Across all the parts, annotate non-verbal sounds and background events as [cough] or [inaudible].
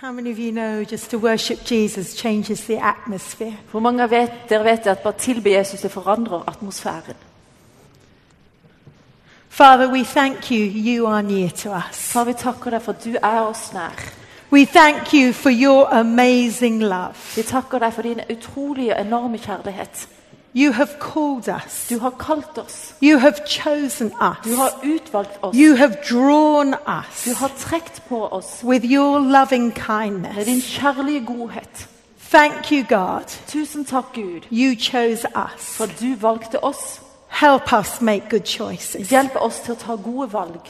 How many of you know just to worship Jesus changes the atmosphere? Hvor mange av dere vet at bare tilbe Jesus det forandrer atmosfæren? Father, we thank you, you are near to us. Far, vi takker deg for at du er oss nær. We thank you for your amazing love. Vi takker deg for din utrolige, enorme kjærlighet. You have called us, Du har kalt oss. you have chosen Du har utvalgt oss. you have drawn us Du har trekt på oss with your loving med din kjærlige godhet. Thank you, God. Tusen takk, Gud, You chose us. for du valgte oss. Help us make good choices. Hjelp oss til å ta gode valg.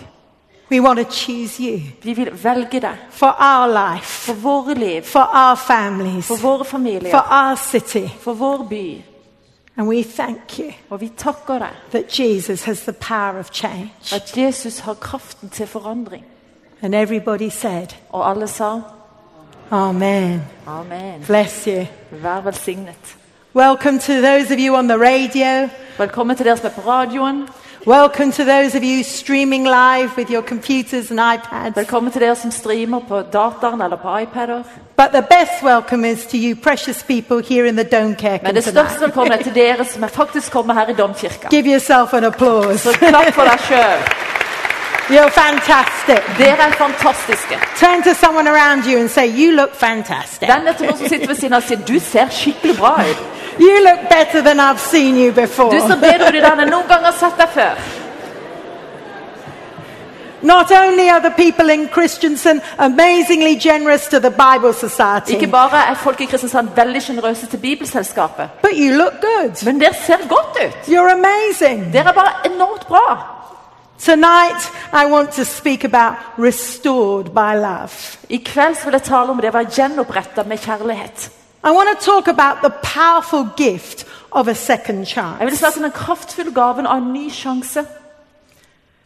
We want to choose you Vi vil velge deg for our life, for våre liv, for our families, for våre for familier, our city. for vår by. And we thank you Og vi takker deg that Jesus has the power of change. at Jesus har kraften til forandring. And everybody said, Og alle sa Amen. amen. Bless you. Vær velsignet. Welcome to those of you on the radio. Velkommen til dere som er på radioen. Welcome to those of you streaming live with your computers and iPads. Velkommen til dere som streamer på dataen eller på iPader. But the best welcome is to you, precious people here in the Dome Care Men det største velkommen er til dere som er faktisk kommer her i Domkirka. Give yourself an applause. Så klapp for deg sjøl. You're fantastic. Dere er fantastiske. Turn to someone around you and say, You look fantastic. Den etter noen som sitter ved siden av og sier du ser skikkelig bra ut. You look better than I've seen you before. Du ser bedre ut i den enn noen [laughs] gang har sett deg før. Not only are the people in Christensen amazingly generous to the Bible Society, Ikke bare er folk i Kristiansand veldig sjenerøse til Bibelselskapet, but you look good. men dere ser godt ut. You're amazing. Dere er bare enormt bra. Tonight, I want to speak about restored by love. I kveld så vil jeg tale om det å være gjenoppretta med kjærlighet. I want to talk about the powerful gift of a second Jeg vil chance. snakke om den kraftfulle gaven av en ny sjanse.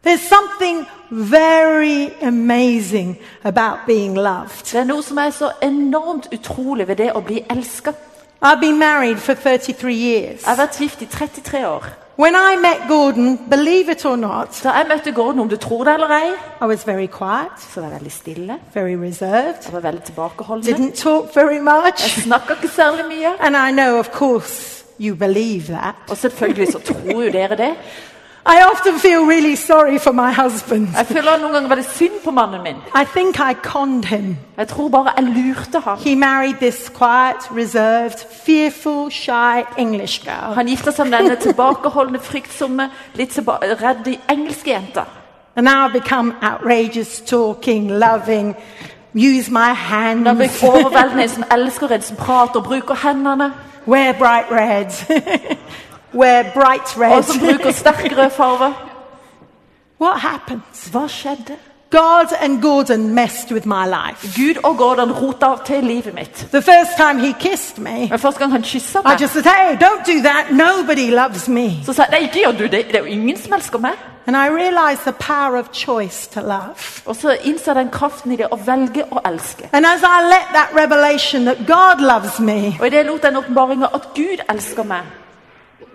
There's something very amazing about being loved. Det er noe som er så enormt utrolig ved det å bli elska. I've been married for 33 years. Jeg har vært gift i 33 år. When I met Gordon, believe it or not, Da jeg møtte Gordon, om du tror det eller ei, I was very quiet, så var jeg veldig stille. very reserved, Jeg var veldig tilbakeholdende. didn't talk very Jeg much. snakka ikke særlig mye. And I know, of course, you believe that. Og selvfølgelig så tror jo dere det. I often feel really sorry for my husband. Jeg føler noen ganger veldig synd på mannen min. I think I conned him. Jeg tror bare jeg lurte ham. He married this quiet, reserved, fearful, shy English girl. Han gifta seg med denne tilbakeholdne, fryktsomme, litt redde engelske jenta. And now I've become outrageous, talking, loving, use my Hun har hands, blitt overveldende, en som elsker en som prater og bruker hendene. wear bright red, [laughs] wear bright Og som bruker sterk rød farge. what happened? Hva skjedde? God and Gordon messed with my life. Gud og Gordon rota til livet mitt. The first time he kissed me, Men første gang han kyssa I meg, just said, Hey, don't do that. Nobody loves me. så sa jeg nei, ikke gjør du det. Det er jo ingen som elsker meg. And I realized the power of choice to love. Og så innser den kraften i det å velge å elske. And as I let that revelation that God loves me Og i det lot den åpenbaringa at Gud elsker meg,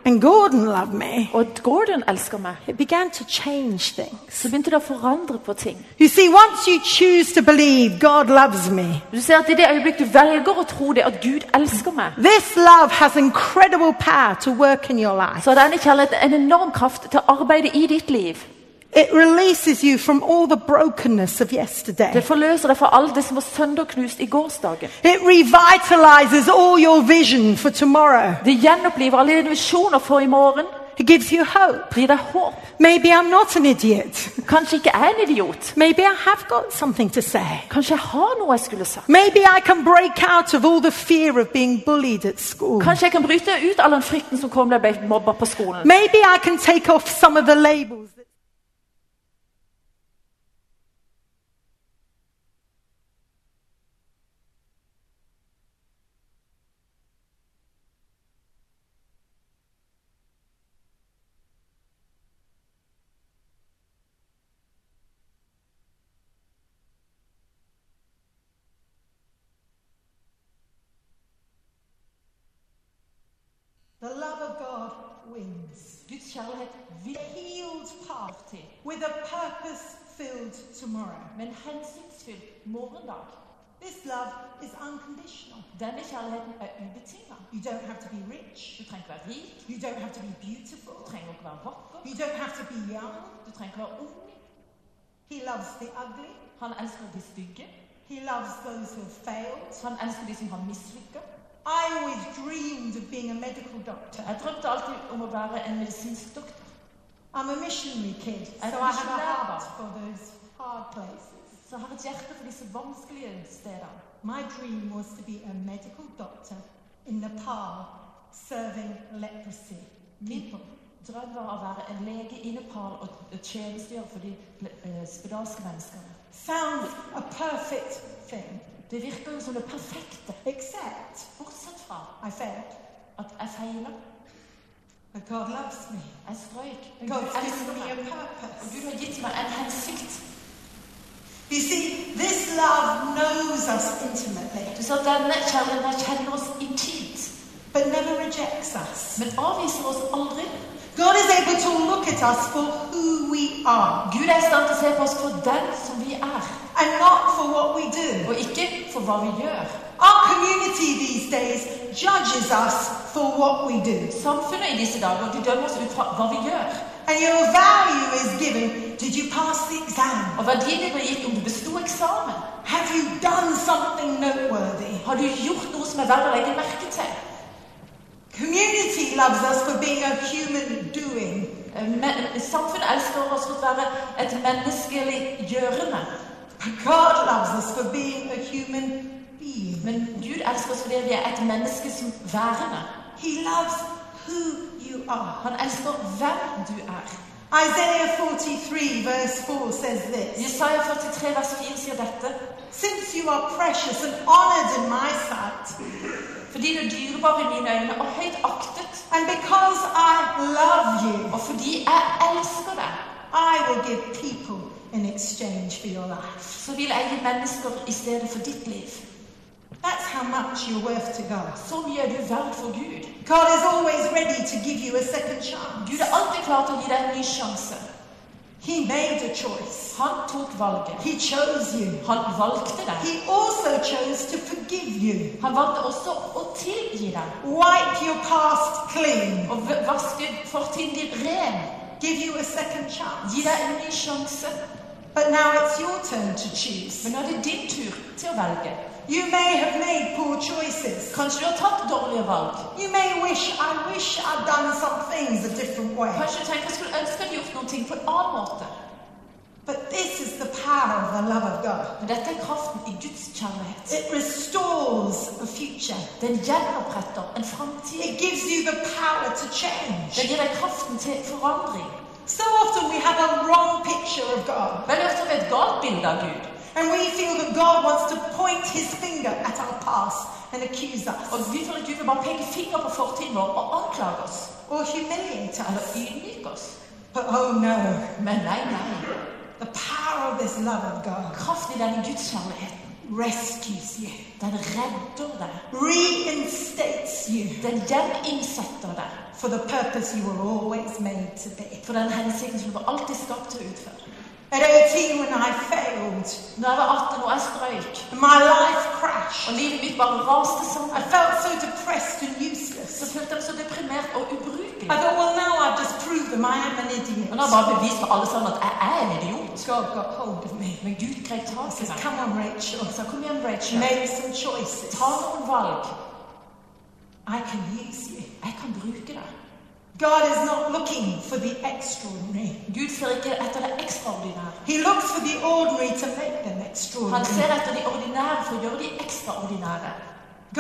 and Gordon loved me, og Gordon elsker meg, it began to change things. så begynte det å forandre på ting. You see, once you choose to believe God loves me, Du ser at I det øyeblikk du velger å tro det, at Gud elsker meg, this love has incredible power to work in your life. så denne kjærligheten en enorm kraft til å arbeide i ditt liv. It releases you from all the brokenness of yesterday. Det forløser deg fra alt det som var sønderknust i gårsdagen. It revitalizes all your vision for tomorrow. Det gjenoppliver alle dine visjoner for i morgen. It gives you hope. Gir deg håp. Maybe I'm not an idiot. Kanskje ikke er en idiot. Maybe I have got something to say. Kanskje jeg har noe jeg skulle sagt. Maybe I can break out of all the fear of being bullied at school. Kanskje jeg kan bryte ut all den frykten som kom da jeg ble mobba på skolen. Maybe I can take off some of the labels. Guds kjærlighet A healed party with a purpose filled tomorrow. med en hensynsfull morgendag. This love is unconditional. Denne kjærligheten er ubetinget. You don't have to be rich. Du trenger ikke være rik, You don't have to be beautiful. du trenger ikke være vakker, You don't have to be young. du trenger ikke være ung. He loves the ugly. Han elsker de stygge, He loves those who have failed. han elsker de som har mislykket. I always dreamed of being a medical doctor. Jeg drømte alltid om å være en medisinsk doktor. I'm a missionary kid, so a I have a heart for those hard places. Så jeg har et hjerte for disse vanskelige stedene. My dream was to be a medical doctor in Nepal serving leprosy Min people. drøm var å være en lege i Nepal og tjenestegjøre for de eh, spedalske menneskene. Sounds a perfect thing, Det virker jo som det perfekte, except bortsett fra I failed. at jeg. But God loves me. Jeg strøyk. Men Gud God's elsker given me a meg. Og. Gud har gitt meg en hensikt. You see, this love knows us intimately, Du at denne kjærligheten kjenner oss intimt, but never rejects us. men avviser oss aldri. God is able to look at us for who we are Gud er i stand til å se på oss for den som vi er, and not for what we do. og ikke for hva vi gjør. Our community these days judges us for what we do. Samfunnet i disse dager dømmer oss ut fra hva vi gjør. And your value is given did you pass the exam? Og verdien din blir gitt om du besto eksamen. Have you done something noteworthy? Har du gjort noe som er verdt å legge merke til? Community loves us for being a human doing. Eh, Men samfunnet elsker oss for å være et menneskelig gjørende. God loves us for being a human being. Men Gud elsker oss fordi vi er et menneske som værende. He loves who you are. Han elsker hvem du er. Isaiah 43 verse 4 says this Jesaja 43 vers 4 sier dette. Since you are precious and honored in my sight, Fordi du er dyrebar i mine øyne og høyt aktet, and because I love you, og fordi jeg elsker deg, I will give people in exchange for your life. så vil jeg mennesker i stedet for ditt liv. That's how much you're worth to God. Så mye er du verdt for Gud. God is always ready to give you a second chance. Gud er alltid klar til å gi deg en ny sjanse. He made a choice. Han tok valget. He chose you. Han valgte deg. He also chose to forgive you, Han valgte også å tilgi deg wipe your past clean, og v- vaske fortiden din ren. give you a second chance. Gi deg en ny sjanse. But now it's your turn to choose. Men nå er det din tur til å velge. You may have made poor choices. Kanskje du har tatt dårlige valg. You may wish, I wish I'd done some things a different way. Kanskje du tenker jeg skulle ønske jeg hadde gjort noen ting på en annen måte. But this is the power of the love of God. Men dette er kraften i Guds kjærlighet. It restores a future. Den gjenoppretter en framtid. It gives you the power to change. Den gir deg kraften til forandring. So often we have a wrong picture of God. Veldig ofte har vi et galt bilde av Gud. And we feel that God wants to point his finger at our past and accuse us vi føler at Gud vil bare peke finger på fortiden vår og anklage oss. or humiliate Eller us. ydmyke oss. But oh no, Men nei, nei. the power of this love of God Kraften i denne Guds kjærligheten, rescues you, den redder deg. reinstates you Den gjeninnsetter deg for the purpose you were always made to be. for den hensikten som du var alltid skapt utføre. At 18, when I failed, Når jeg var 18 og jeg strøyk, and my life crashed, og livet mitt bare raste I felt so depressed and så useless. følte jeg meg så deprimert og I ubrukelig. thought, well, now I've just proved them I am an idiot. Og jeg bare bevist for alle sammen at jeg er en idiot. God got hold of me. Men Gud grep tak He i meg. come on, Rachel. Sa, kom igjen, Rachel. Make some choices. Ta noen valg. I can use you. Jeg kan bruke deg. God is not looking for the extraordinary. Gud ser ikke etter det ekstraordinære. He looks for the ordinary to make them extraordinary. Han ser etter de ordinære for å gjøre de ekstraordinære.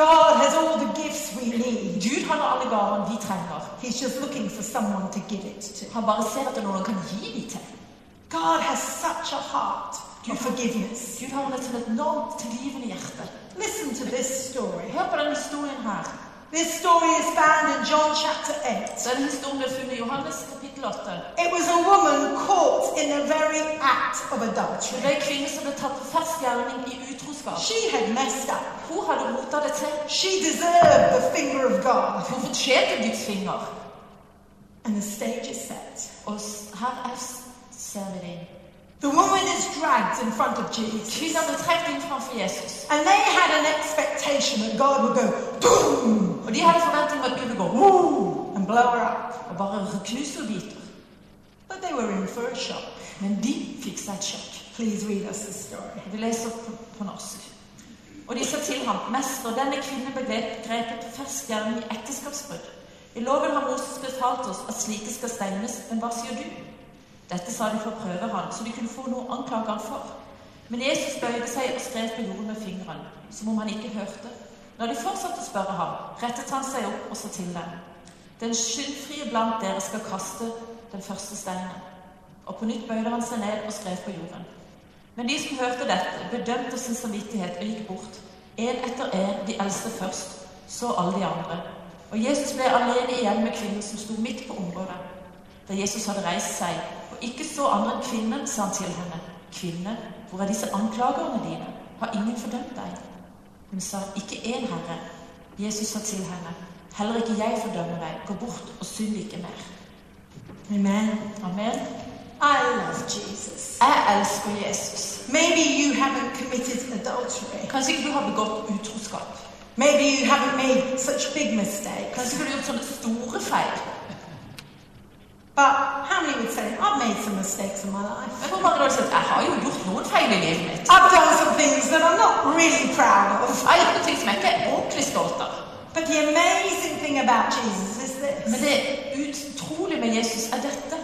God has all the gifts we need. Gud har alle gavene vi trenger. He's just looking for someone to give it to. Han bare ser etter noen kan gi de til. God has such a heart of forgiveness. Gud har et enormt tilgivende hjerte. Listen to this story. Hør på denne historien her. This story is found in John chapter 8. Denne historien funnet i Johannes kapittel 8. It was a woman caught in the very act of Det adultery. ble en kvinne som ble tatt på fersk gjerning i utroskap. She had messed up. Hun hadde rota det til. She deserved the finger of God. Hun fortjente Guds finger. And the stage is set. Og s- her er ser vi det. The woman is dragged in front of Jesus. Kvinner ble trukket inn framfor Jesus. And they had an expectation that God would go, boom, Og de hadde forventning om at Gud gå «Woo!» and blow her up. og bare knuse i biter. But they were in for a shock. Men de fikk seg et sjokk. Please read us the story. Vi leser på, på norsk. Og de sa til ham, Mester, denne kvinnen ble grepet på fersk gjerning i ekteskapsbrudd. I loven har Moses befalt oss at slike skal steines, men hva sier du? Dette sa de for å prøve ham, så de kunne få noe å anklage ham for. Men Jesus bøyde seg og skrev på jorden med fingeren, som om han ikke hørte. Når de fortsatte å spørre ham, rettet han seg opp og sa til dem, Den skyldfrie blant dere skal kaste den første steinen. Og på nytt bøyde han seg ned og skrev på jorden. Men de som hørte dette, bedømte sin samvittighet og gikk bort, en etter en, de eldste først, så alle de andre. Og Jesus ble alene igjen med kvinnen som sto midt på området. Da Jesus hadde reist seg og ikke så andre enn kvinnen, sa han til henne, Kvinne, hvor er disse anklagerne dine? Har ingen fordømt deg? Hun sa, Ikke én, Herre. Jesus sa til henne, Heller ikke jeg fordømmer deg. Gå bort og synd ikke mer. Amen. Amen. I love Jesus. Jeg elsker Jesus. Maybe you haven't committed adultery. Kanskje ikke du har begått utroskap. Maybe you haven't made such big mistakes. Kanskje ikke du har gjort sånne store feil. But how many would say, I've made some mistakes in my life? Men hvor mange har sagt jeg har jo gjort noen feil i livet mitt? I've done some things that I'm not really proud of. Jeg har gjort noen ting som jeg ikke er ordentlig stolt av. But the amazing thing about Jesus is Men this det utrolige med Jesus er dette.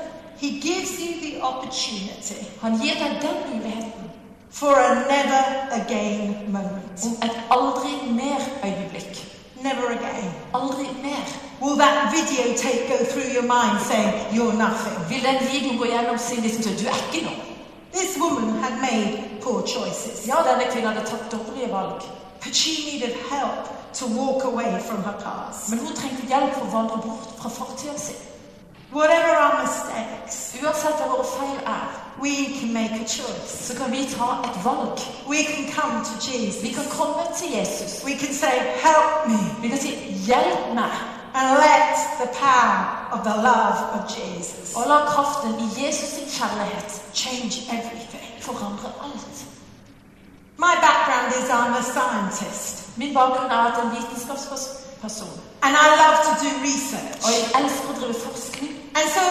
He gives you the opportunity Han gir deg den muligheten for a never again moment. om et aldri mer-øyeblikk. Never again. Aldri mer. Will that videotape go through your mind saying, You're nothing? Vil den videoen gå gjennom sin liksom til du er ikke noe? This woman had made poor choices, Ja, denne kvinnen hadde tatt dårlige valg. but she needed help to walk away from her past. Men hun trengte hjelp for å vandre bort fra fortida si. Whatever our mistakes, Uansett hva våre feil er, we can make a choice. så kan vi ta et valg. We can come to Vi Jesus. kan komme til Jesus. We can say, Help me. Vi kan si 'hjelp meg', And let the power of the love of Jesus og la kraften i Jesus sin kjærlighet change everything. forandre alt. My background is I'm a scientist Min bakgrunn er at er en vitenskapsperson. and I love to do research. Og jeg elsker å drive forskning. And so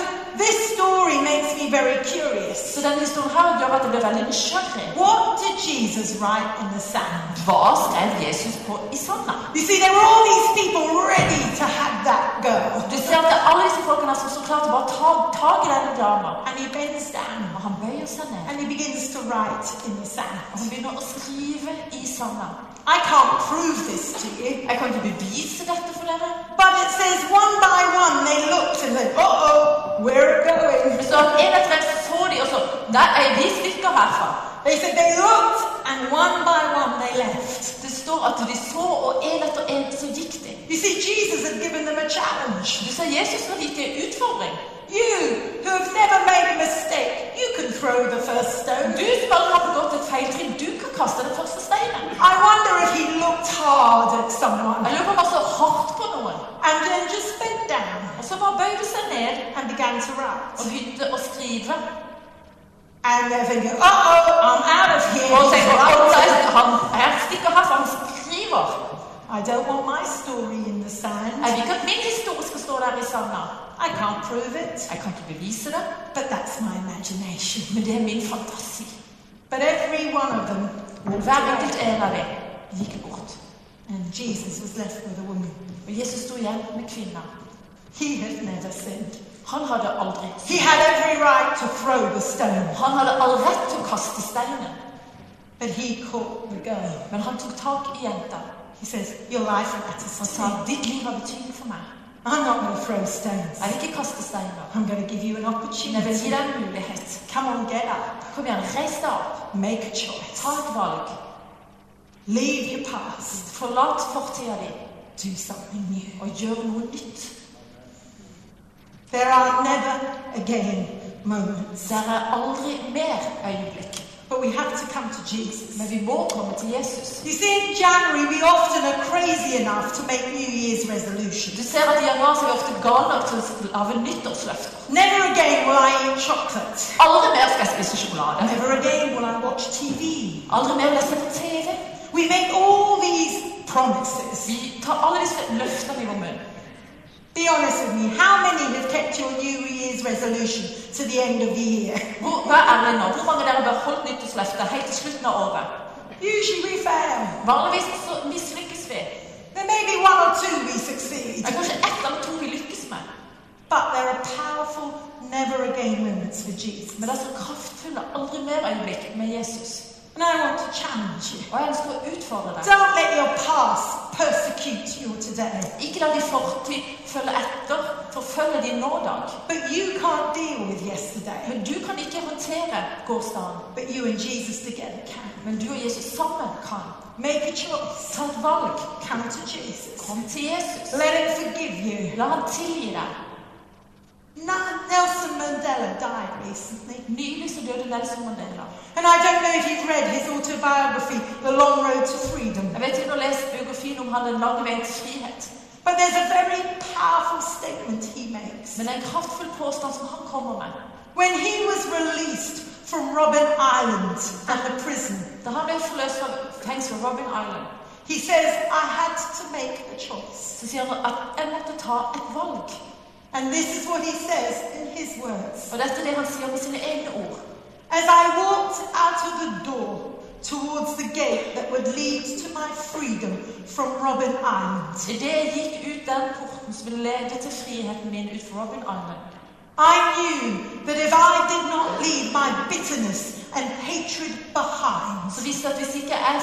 this story makes me very curious. Så denne historien her gjør at jeg blir veldig nysgjerrig. What did Jesus write in the sand? Hva skrev Jesus på i sanda? You see, there were all these people ready to have that girl. Du ser at det er alle disse folkene som så klart å bare ta tak i denne dama. And he bends down Og han bøyer seg ned. and he begins to write in the sand. han begynner å skrive i sanda. I can't prove this to you, Jeg kan ikke bevise dette for dere. but it says one by one they looked and said, uh oh, where it going? At en etter en så de, og så Der er vi stykker herfra. They said they looked and one by one they left. Det står at de så, og en etter en så gikk de. You see, Jesus had given them a challenge. Du ser Jesus har gitt en utfordring. You who have never made a mistake, you can throw the first stone. Du som aldri har begått et feiltrinn, du kan kaste den første steinen. I wonder if he looked hard at someone Jeg lurer på om han så hardt på noen. and then just bent down Og så bare bøyde seg ned and began to write. og begynte å skrive. And they're thinking, uh oh, I'm out of here. Og tenker writing. han, han her stikker han skriver. I don't want my story in the sand. Jeg vil ikke at min historie skal stå der i sanda. I can't prove it, Jeg kan ikke bevise det, but that's my imagination. er min fantasi. But every one of them walked Hver en av dem gikk bort. and Jesus was left with a woman. Og Jesus sto igjen med kvinna. He had never sinned. Han hadde aldri He had every right to throw the stone, Han hadde all rett til å kaste steinen, but he caught the girl. men han tok tak i jenta. He says, Your life matters Han to sa me. ditt liv har betydning for meg. I'm not going to throw stones. Jeg vil ikke kaste steiner. I'm going to give you an Men jeg vil opportunity. gi deg en mulighet. Come on, get up. Kom igjen, reis deg opp. Make a choice. Ta et valg. Leave your past. Forlat fortida di Do something new. og gjør noe nytt. There are never again moments. Det er aldri mer øyeblikk. But we have to come to Jesus. Men vi må komme til Jesus. You see, in January, we often are crazy enough to make New Year's resolutions. Du ser at i januar så er vi ofte gale nok til å lage nyttårsløfter. Never again will I eat chocolate. Aldri mer skal jeg spise sjokolade. Never again will I watch TV. Aldri mer vil jeg se på TV. We make all these promises. Vi tar alle disse løftene i vår munn. Be honest with me, how many have kept your New Year's resolution to the end of the year? [laughs] Hvor, vær ærlig nå. Hvor mange av dere har beholdt nyttårsløftet helt til slutten av året? Usually we fail. Vanligvis mislykkes vi. There may be one or two we succeed, Det er kanskje ett eller to vi lykkes med. but there are powerful never again moments for Jesus. Men det er så kraftfulle aldri mer øyeblikk med Jesus. And I want to challenge you. Og jeg ønsker å utfordre deg. Don't let your past persecute you today. Ikke la din fortid følge etter, forfølge din nådag. But you can't deal with yesterday. Men du kan ikke håndtere gårsdagen. But you and Jesus together can. Men du og Jesus sammen kan. Make a choice. Ta et valg. Come to Jesus. Kom til Jesus. Let him forgive you. La han tilgi deg. Nelson Mandela died recently. Nylig så døde Nelson Mandela. And I don't know if you've read his autobiography, The Long Road to Freedom. Jeg vet ikke om du har lest biografien om han Den lange veien til frihet. But there's a very powerful statement he makes. Men det er en kraftfull påstand som han kommer med. When he was released from Robben Island from the prison, Da han ble forløst fra fengselet Robin Island, he says, I had to make a choice. så sier han at jeg måtte ta et valg. And this is what he says in his words. Det han med ord. As I walked out of the door towards the gate that would lead to my freedom from Robben Island, Idet jeg ut den porten som ville lede friheten min ut fra Robin Island, I knew that if I did not leave my bitterness and hatred behind, så visste jeg hvis ikke jeg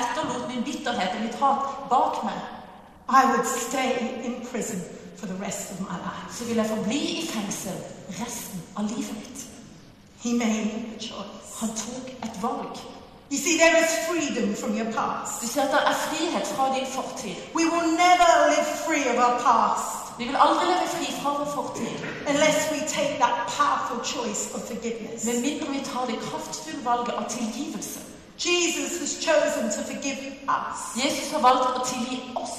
etterlot min bitterhet og mitt hat bak meg, I would stay in prison for the rest of my life. så ville jeg forbli i fengsel resten av livet mitt. He made a choice. Han tok et valg. You see, there is freedom from your past. Du ser at det er frihet fra din fortid. We will never live free of our past Vi vil aldri leve fri fra vår fortid unless we take that powerful choice of forgiveness. med mindre vi tar det kraftfulle valget av tilgivelse. Jesus has chosen to forgive us. Jesus har valgt å tilgi oss.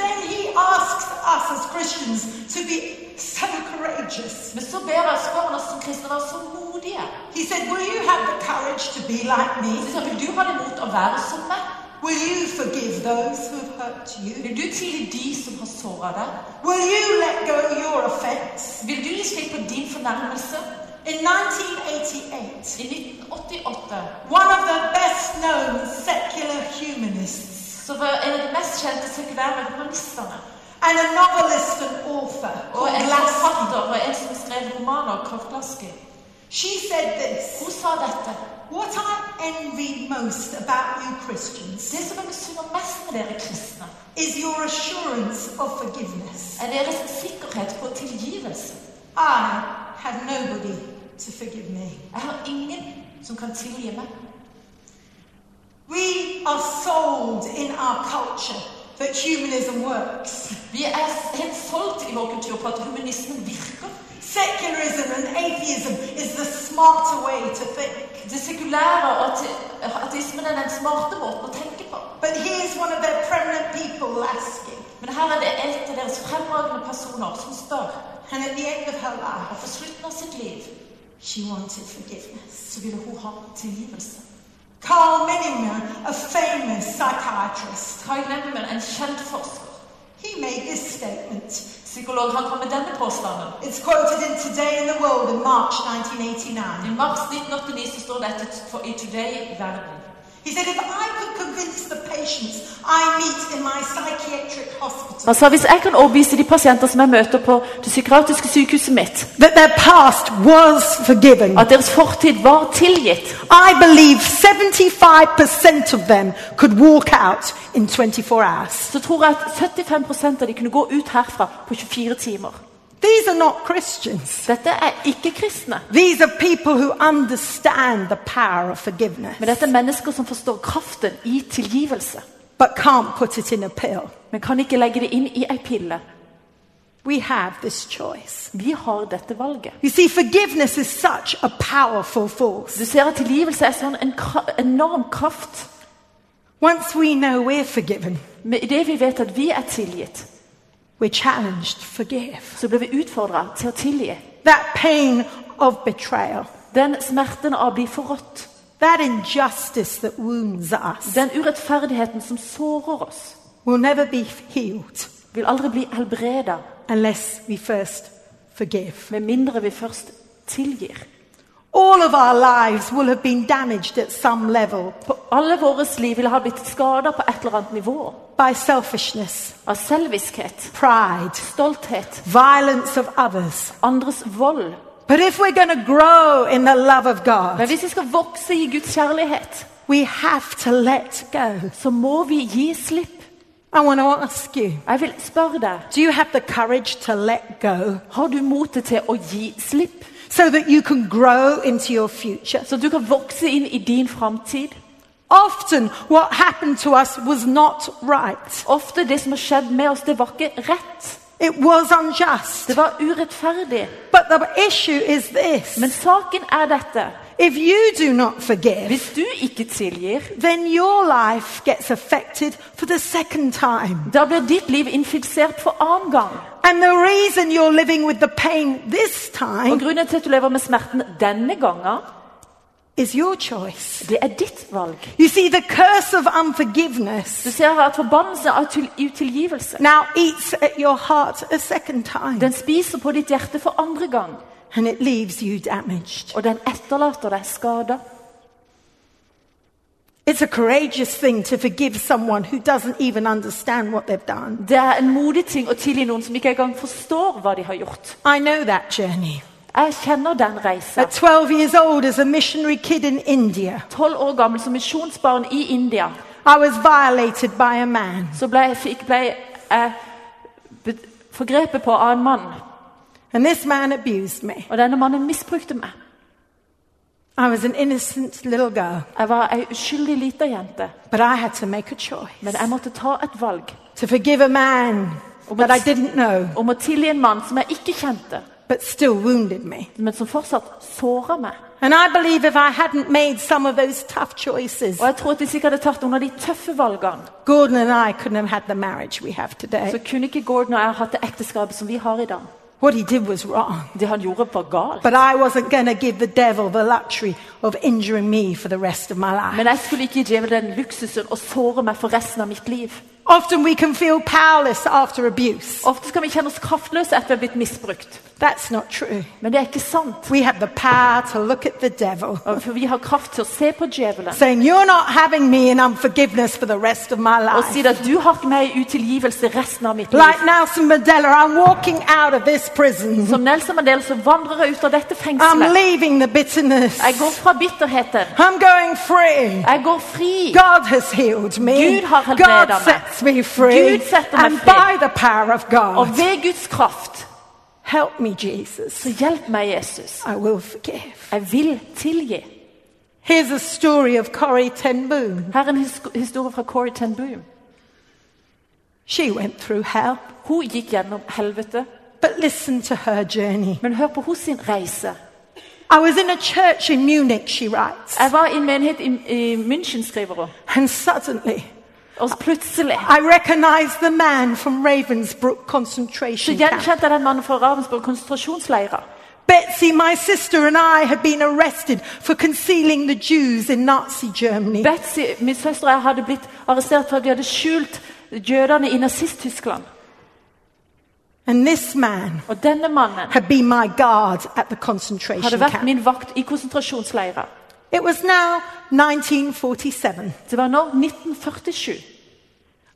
Then he asks us as Christians to be so courageous. Men så ber jeg, spør oss som kristne være så modige. He said, Will you have the courage to be like me? sier, Vil du ha det mot å være som meg? Will you forgive those who have hurt you? Vil du tilgi de som har såra deg? Will you let go your offense? Vil du gi slipp på din fornærmelse? In 1988, I 1988 one of the best known secular humanists så var en av de mest kjente sekulære humanistene and a novelist and author og en forfatter og en som skrev romaner, Kortlaski, she said this hun sa dette. What I envy most about you Christians Det som jeg misunner mest med dere kristne, is your assurance of forgiveness. er deres sikkerhet på tilgivelse. I have nobody to forgive me. Jeg har ingen som kan tilgi meg. We are sold in our culture that humanism works. Vi er helt solgt i vår kultur på at humanismen virker. Secularism and atheism is the smarter way to think. Det sekulære og ateismen er den smarte måten å tenke på. But here's one of their prominent people, asking. Men her er det en av deres fremragende personer som spør. And at the end of her Og life, på slutten av sitt liv she wanted forgiveness. så ville hun ha tilgivelse. Carl Menninger, a famous psychiatrist, Kai Lemmen, en kjent forsker, he made this statement. psykolog, han kom med denne påstanden. It's quoted in Today in the World in March 1989. I mars 1989 så står dette for i Today Verden. Han sa hvis jeg kan overbevise de pasienter som jeg møter på det psykiatriske sykehuset mitt, at deres fortid var tilgitt, I believe 75% of them could walk out in 24 hours. så tror jeg at 75 av de kunne gå ut herfra på 24 timer. These are not Christians. Dette er ikke kristne, These are people who understand the power of forgiveness, men dette er mennesker som forstår kraften i tilgivelse, but can't put it in a pill. men kan ikke legge det inn i ei pille. We have this choice. Vi har dette valget. You see, forgiveness is such a powerful force. Du ser at tilgivelse er sånn en enorm kraft. Once we know we're forgiven, idet vi vet at vi er tilgitt, we're challenged to forgive. så blir vi utfordra til å tilgi. That pain of betrayal, Den smerten av å bli forrådt, that injustice that wounds us, den urettferdigheten som sårer oss, will never be healed vil aldri bli helbreda unless we first forgive. med mindre vi først tilgir. All of our lives will have been damaged at some level På alle våres liv vil ha blitt skada på et eller annet nivå. by selfishness, Av selviskhet, pride, stolthet, violence of others. andres vold. But if we're going to grow in the love of Men hvis vi skal vokse i Guds kjærlighet, we have to let go. så må vi gi slipp. I want to ask you Jeg vil spørre deg, do you have the courage to let go har du motet til å gi slipp? So that you can grow into your future? Så du kan vokse inn i din framtid? Often, what happened to us was not right, Ofte det som har skjedd med oss, det var ikke rett. it was unjust. Det var urettferdig. But the issue is this Men saken er dette. if you do not forgive, Hvis du ikke tilgir, then your life gets affected for the second time. da blir ditt liv infisert for annen gang. And the reason you're living with the pain this Og time grunnen til at du lever med smerten denne gangen, is your choice. det er ditt valg. You see, the curse of unforgiveness Du ser at forbannelsen av utilgivelse, now eats at your heart a second time, den spiser på ditt hjerte for andre gang. and it leaves you damaged. Og den etterlater deg skada. It's a courageous thing to forgive someone who doesn't even understand what they've done. Det er en modig ting å tilgi noen som ikke engang forstår hva de har gjort. I know that journey. Jeg kjenner den reisen. At 12 years old, as a missionary kid in India, Tolv år gammel som misjonsbarn i India I was violated by a man. så ble jeg, fikk- ble jeg be- forgrepet på av en mann. And this man abused me. Og denne mannen misbrukte meg. I was an innocent little girl, Jeg var ei uskyldig lita jente. but I had to make a choice Men jeg måtte ta et valg to forgive a man that I didn't know, om å tilgi en mann som jeg ikke kjente, but still wounded me. men som fortsatt såra meg. And I believe if I hadn't made some of those tough choices, Og jeg tror at hvis jeg ikke hadde tatt noen av de tøffe valgene, Gordon and I couldn't have had the marriage we have så kunne ikke Gordon og jeg hatt det ekteskapet som vi har i dag. What he did was wrong. Det han gjorde, var galt. But I wasn't going to give the devil the luxury of injuring me for the rest of my life. Men jeg skulle ikke gi djevelen luksusen å såre meg for resten av mitt liv. Often we can feel powerless after abuse. Ofte skal vi kjenne oss kraftløse etter å ha blitt misbrukt. That's not true. Men det er ikke sant. We have the power to look at the devil, For vi har kraft til å se på djevelen saying, You're not having me in unforgiveness for the rest of my og si at du har ikke meg i utilgivelse resten av mitt liv. Like Nelson Mandela, I'm walking out of this prison. Som Nelson Mandela så vandrer jeg ut av dette I'm fengselet. leaving the bitterness. Jeg går fra bitterheten. I'm going free. Jeg går fri. God has healed me. Gud har helbredet meg. Sets me free. Gud setter meg And fri. by the power of Og God, ved Guds kraft, help me, Jesus. så hjelp meg, Jesus. I will forgive. Jeg vil tilgi. Here's a story of Corrie Ten Boom. Her er en his historie fra Corrie ten Boom. She went through hell, Hun gikk gjennom helvete. but listen to her journey. Men hør på hos sin reise. I was in a church in Munich, she writes, Jeg var i en menighet i, i München, skriver hun. and suddenly Og så plutselig I recognized the man from Ravensbrück så concentration camp. gjenkjente jeg den mannen fra Ravensburg konsentrasjonsleirer. Betsy, my sister, and I had been arrested for concealing the Jews in Nazi Germany. Betsy, min søster og jeg hadde blitt arrestert for at vi hadde skjult jødene i nazist-Tyskland. And this man Og denne mannen had been my guard at the concentration hadde vært camp. min vakt i konsentrasjonsleirer. It was now 1947. Det var nå 1947.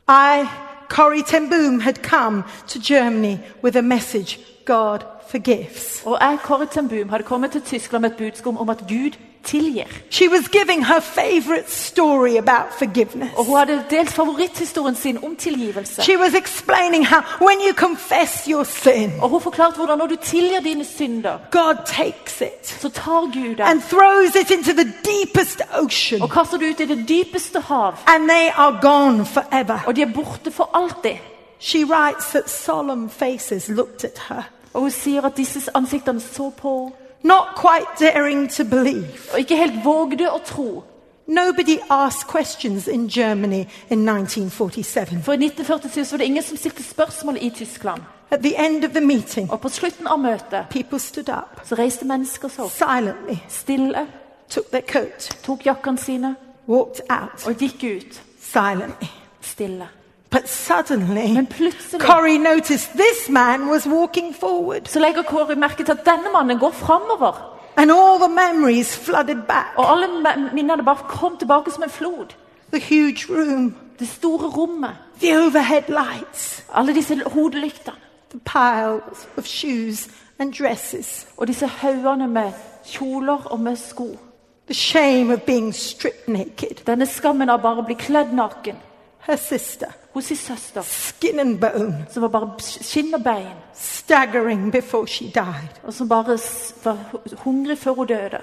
I, Corrie Ten Boom, had come to Germany with a message God forgives. Og jeg, Corrie ten Boom, hadde kommet til Tyskland med et budskap om at Gud tilgir. She was giving her favorite story about forgiveness. Og hun hadde delt favoritthistorien sin om tilgivelse. She was explaining how when you confess your sin, Og hun forklarte hvordan når du tilgir dine synder, God takes it så tar Gud det and throws it into the deepest ocean, og kaster det ut i det dypeste hav. and they are gone forever. Og de er borte for alltid. She writes that solemn faces looked at her, Og hun sier at disse ansiktene så på henne, not quite daring to believe. og ikke helt vågde å tro. Nobody asked questions in Germany in 1947. For i 1947 var det ingen som stilte spørsmål i Tyskland. At the end of the meeting, Og på slutten av møtet people stood up så reiste mennesker seg opp, silently, stille, took their coat, tok jakkene sine walked out og gikk ut, silently. stille. But suddenly, Men plutselig Corrie noticed this man was walking forward, så legger Kåre merke til at denne mannen går framover. and all the memories flooded back. Og alle me- minnene bare kom tilbake som en flod. The huge room, Det store rommet, the overhead lights, alle disse hodelyktene the piles of shoes and dresses, og disse haugene med kjoler og med sko. the shame of being stripped naked. Denne skammen av bare å bli kledd naken Her sister, hos sin søster, skin and bone, som var bare skinn og bein, staggering before she died. og som bare s- var hungrig før hun døde.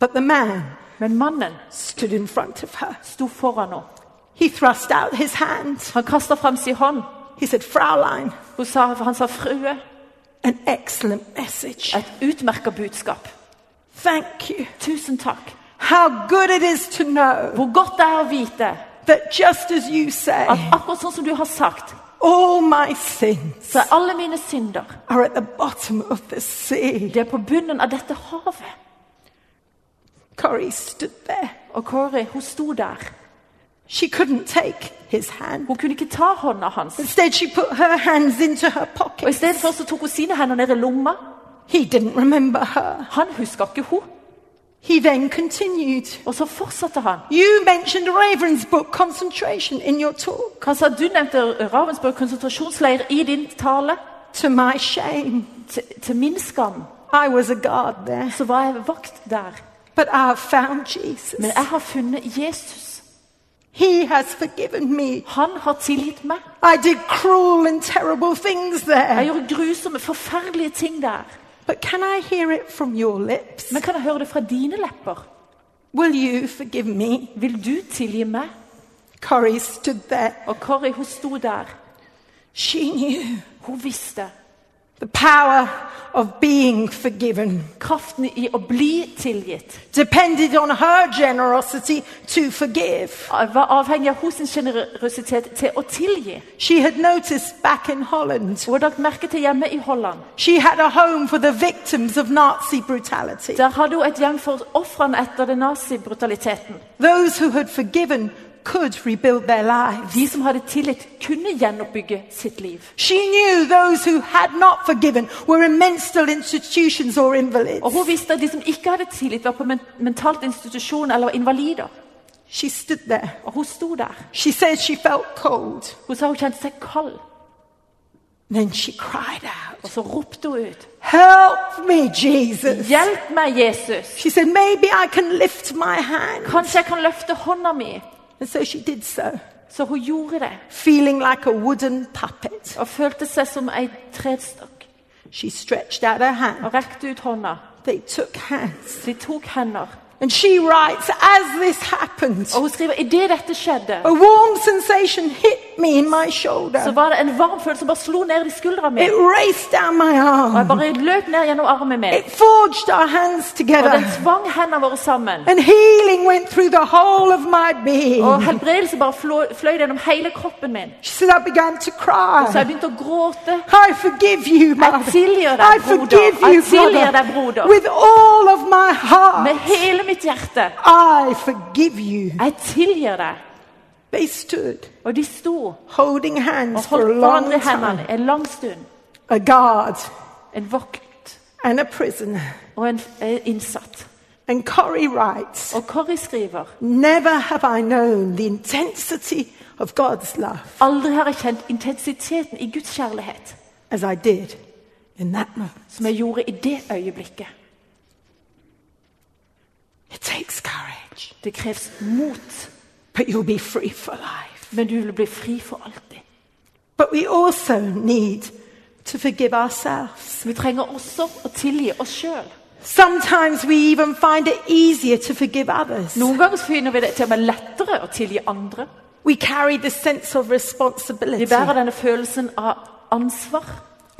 But the man Men mannen stood in front of her. sto foran henne. He thrust out his hand. Han kasta frem sin hånd. He said, Fraulein, Hun sa, han sa 'frue'. an excellent message. Et utmerka budskap. Thank you. Tusen takk. How good it is to know Hvor godt det er å vite that just as you say, at akkurat sånn som du har sagt, all my sins så er alle mine synder are at the bottom of the sea. det er på bunnen av dette havet. Corrie stood there. Og Corrie, hun sto der. She couldn't take his hand. Hun kunne ikke ta hånda hans. Instead, she put her hands into her Og I stedet for så tok hun sine hender ned i lomma. He didn't remember her. Han huska ikke hun. He then continued. Og så fortsatte han. You mentioned Ravensbrück concentration in your talk. Han sa du nevnte Ravensburg konsentrasjonsleir i din tale. To my shame, Til, til min skam I was a guard there. så var jeg vakt der. But I have found Jesus. Men jeg har funnet Jesus. He has forgiven me. Han har tilgitt meg. I did cruel and terrible things Jeg gjorde grusomme, forferdelige ting der. But can I hear it from your lips? Men kan jeg høre det fra dine lepper? Will you forgive me? Vil du tilgi meg? Corrie stood there. Og Corrie hun sto der. She knew Hun visste the power of being forgiven kraften i å bli tilgitt. depended on her generosity to forgive. Var avhengig av sin generøsitet til å tilgi. She had noticed back in Holland, Hun hadde merket merke til hjemme i Holland. she had a home for the victims of Nazi brutality. Der hadde hun et hjem for ofrene etter den nazibrutaliteten. Those who had forgiven could rebuild their lives. De som hadde tillit, kunne gjenoppbygge sitt liv. She knew those who had not forgiven were in mental institutions or invalids. Og hun visste at de som ikke hadde tillit, var på men mentalt institusjon eller invalider. She stood there. Og hun sto der. She said she felt cold. Hun sa hun kjente seg kald. Then she cried out, Og så ropte hun ut. Help me, Jesus. Hjelp meg, Jesus! She said, Maybe I can lift my hand. Kanskje jeg kan løfte hånda mi? And so she did so, Så hun gjorde det. feeling like a wooden puppet. Og følte seg som ei trestokk. She stretched out her hand. Og rekte ut hånda. They took hands. De tok hender. And she writes, As this happened, Og hun skriver idet dette skjedde, a warm sensation hit me in my så var det en varm følelse som bare slo ned i skuldra mi. It raced down my Og jeg bare løp ned gjennom armen min. It forged our hands Og den together. tvang hendene våre sammen. And healing went through the whole of my being. Og helbredelse bare fløy, fløy gjennom hele kroppen min. She said, I began to Så jeg cry. begynte å gråte. I forgive you, Jeg mother. tilgir I deg, broder. forgive you, Jeg tilgir deg, broder. With all of my heart, Med hele mitt hjerte. I forgive you. Jeg tilgir deg. They stood Og de sto holding hands og holdt long hverandre i hendene en lang stund. A guard En vakt and a prisoner. og en eh, innsatt. And Corrie writes, Og Corrie skriver Never have I known the intensity of God's love Aldri har jeg kjent intensiteten i Guds kjærlighet as I did in that moment. som jeg gjorde i det øyeblikket. It takes courage, Det kreves mot, but you'll be free for life. men du vil bli fri for alltid. But we also need to forgive ourselves. Vi trenger også å tilgi oss sjøl. Sometimes we even find it easier to forgive others. Noen ganger finner vi det til og med lettere å tilgi andre. We carry the sense of Vi bærer denne følelsen av ansvar.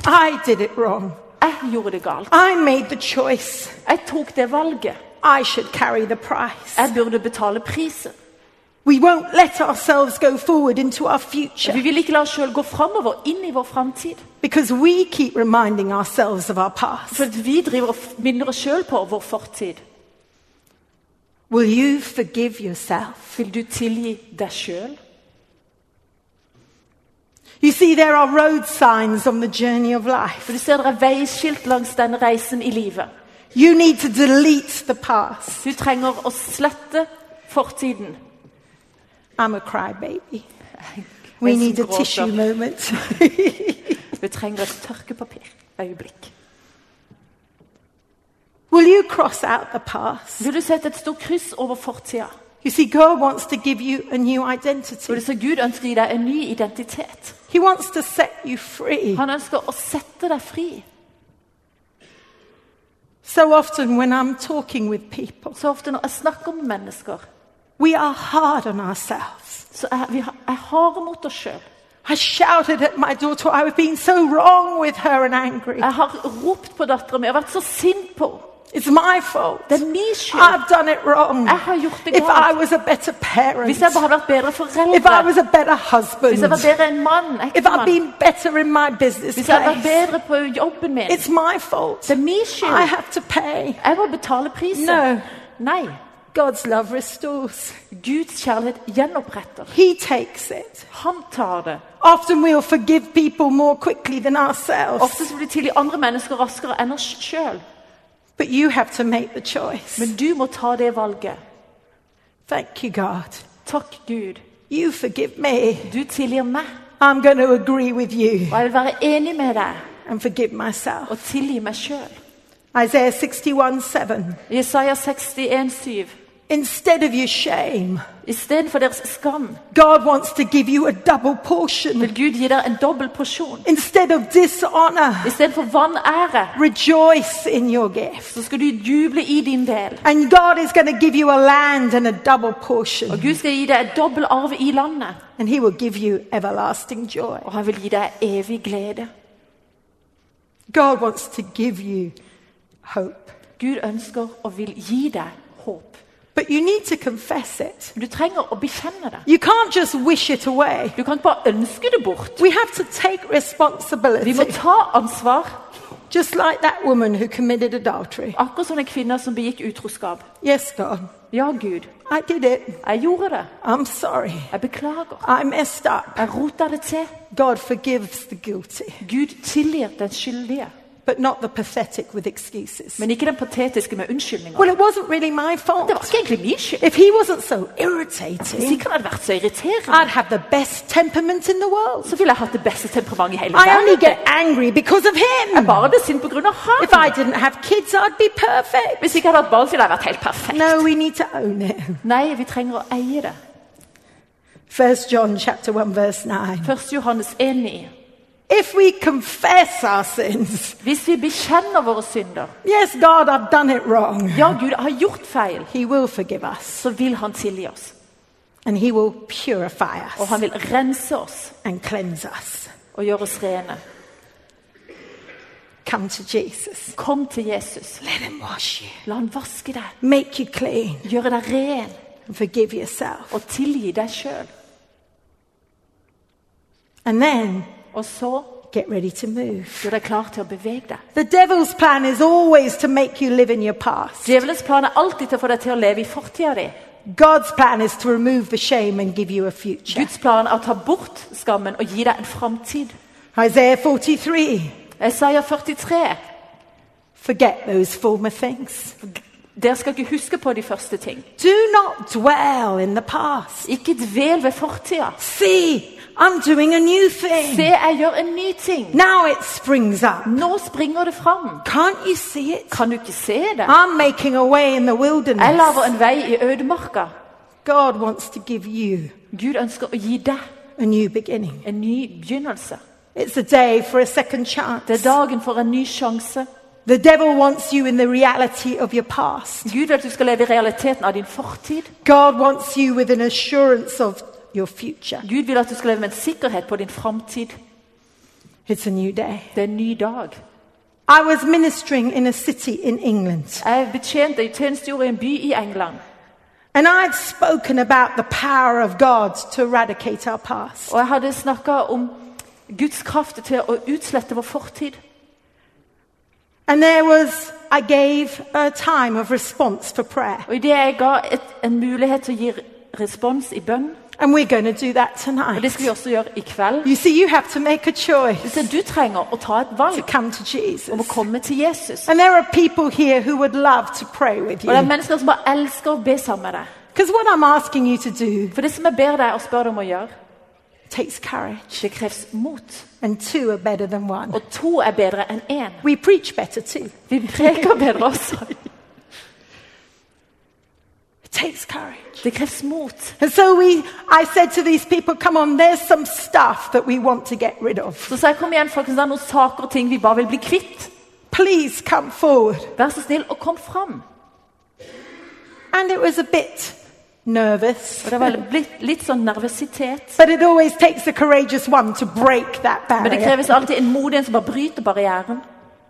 I did it wrong. Jeg gjorde det galt. I made the choice. Jeg tok det valget. I should carry the price. Jeg burde betale prisen. We won't let ourselves go forward into our future Vi vil ikke la oss selv gå fremover, inn i vår fremtid. because we keep reminding ourselves of our past. For vi driver og f- minner oss sjøl på vår fortid. Will you forgive yourself? Vil du tilgi deg selv? You see, there are road signs on the journey of life. For du ser det er veiskilt langs denne reisen i livet. You need to delete the past. Du trenger å slette fortiden. I'm a crybaby. [laughs] We need a tissue moment. [laughs] Vi trenger et tørkepapir-øyeblikk. Will you cross out the past? Vil du sette et stort kryss over fortida? You see, God wants to give you a new identity. så Gud ønsker å gi deg en ny identitet. He wants to set you free. Han ønsker å sette deg fri. So often, when I'm talking with people, Så ofte når jeg snakker med mennesker, we are hard on ourselves. så er vi er harde mot oss sjøl. I shouted at my daughter, I was being so wrong with her and angry. Jeg har ropt på dattera mi og vært så sint på henne. It's my fault. Det er min skyld. I've done it wrong. Jeg har gjort det If I was a better parent, Hvis jeg bare hadde vært bedre if I foreldre, was a better husband, hvis jeg var bedre enn mann, if I'd been better in my business hvis jeg hadde vært bedre på jobben min it's my fault. Det er min I skyld. have to pay. Jeg må betale prisen. No. Nei. God's love restores. Guds kjærlighet gjenoppretter. He takes it. Han tar det. Often we'll forgive people more quickly than ourselves. Ofte så blir vi tilgi andre mennesker raskere enn oss sjøl. But you have to make the choice. Men du må ta det valget. Thank you, God. Takk, Gud. You forgive me. Du tilgir meg, I'm going to agree with you og jeg vil være enig med deg and forgive myself. og tilgi meg sjøl. Isaiah 61 7. Jesaja 61, 7. Instead of your shame, Istedenfor deres skam God wants to give you a double portion. vil Gud gi deg en dobbel porsjon. Instead of dishonor, Istedenfor vanære rejoice in your gift. så skal du juble i din del. And God is going to give you a land and a double portion. Og Gud skal gi deg et dobbel arv i landet. And He will give you everlasting joy. Og han vil gi deg evig glede. God wants to give you hope. Gud ønsker og vil gi deg. But you need to confess it. Du trenger å bekjenne det. You can't just wish it away. Du kan ikke bare ønske det bort. We have to take Vi må ta ansvar, Just like that woman who committed adultery. akkurat som en kvinne som begikk utroskap. Yes, God, Ja, Gud, I did it. jeg gjorde det. I'm sorry. Jeg beklager. I messed up. Jeg rota det til. God forgives the guilty, Gud tilgir den skyldige, but not the pathetic with excuses. men ikke den patetiske med unnskyldninger. Well, it wasn't really my fault. Det var ikke egentlig min skyld. If he wasn't so Hvis irritating, ikke han hadde vært så irriterende, I'd have the best temperament in the world. så ville jeg hatt det beste temperamentet i hele I only verden. get angry because of Jeg bare ble sint grunn av If I didn't have kids, I'd be perfect. Hvis ikke jeg hadde hatt barn, ville jeg vært helt perfekt. No, we need to own it. Nei, vi trenger å eie det. 1 John chapter 1 verse 9. 1. Johannes 1,9. If we confess our sins, Hvis vi bekjenner våre synder yes, God, I've done it wrong. Ja, Gud har gjort feil, He will forgive us så vil han tilgi oss. and He will purify Og us han vil rense oss and cleanse us. og gjøre oss rene. Come to Jesus. Kom til Jesus. Let Him wash you, La han vaske deg, make you clean, gjøre deg ren and forgive yourself. og tilgi deg sjøl. And then Og så get ready to move. gjør deg klar til å bevege deg. The devil's plan is always to make you live in your past. Djevelens plan er alltid til å få deg til å leve i fortida di. God's plan is to remove the shame and give you a future. Guds plan er å ta bort skammen og gi deg en framtid. Isaiah 43. Isaiah 43. Forget those former things. Dere skal ikke huske på de første ting. Do not dwell in the past. Ikke dvel ved fortida. See, I'm doing a new Se, jeg gjør en ny ting. Now it springs up. Nå springer det fram. Can't you see it? Kan du ikke se det? I'm making a way in the Jeg wilderness. lager en vei i ødemarka. God wants to give you Gud ønsker å gi deg a new beginning. en ny begynnelse. It's a day for a second chance. Det er dagen for en ny sjanse. The devil wants you in the reality of your past. Gud vil at du skal leve i realiteten av din fortid. God wants you with an assurance of your future. Gud vil at du skal leve med en sikkerhet på din framtid. It's a new day. Det er en ny dag. I was ministering in a city in England, Jeg betjente i tjenestegjorde i en by i England. and I'd spoken about the power of God to eradicate our past. Og jeg hadde snakka om Guds kraft til å utslette vår fortid. And there was, I gave a time of response for prayer. Og idet jeg ga et, en mulighet til å gi respons i bønn, And we're going to do that og tonight. det skal vi også gjøre i kveld You see, you have to make a choice Så du trenger å ta et to valg come to om å Jesus. komme til Jesus. And there are people here who would love to pray with Og det er you. mennesker som bare elsker å be sammen med deg. Because what I'm asking you to do For det som jeg ber deg og spør deg om å gjøre, takes courage. det kreves mot. And two are better than one. Og to er bedre enn én. We preach better too. Vi preker bedre også. It takes courage. Det kreves mot. And so we, I said to these people, come on, there's some stuff that we want to get rid of. Så sa jeg kom igjen, folkens, det er noen saker og ting vi bare vil bli kvitt. Please come forward. Vær så snill og kom fram. And it was a bit nervous. Og det var blitt litt sånn nervøsitet. But it always takes a courageous one to break that Men det barrier. kreves alltid en modig en som bare bryter barrieren.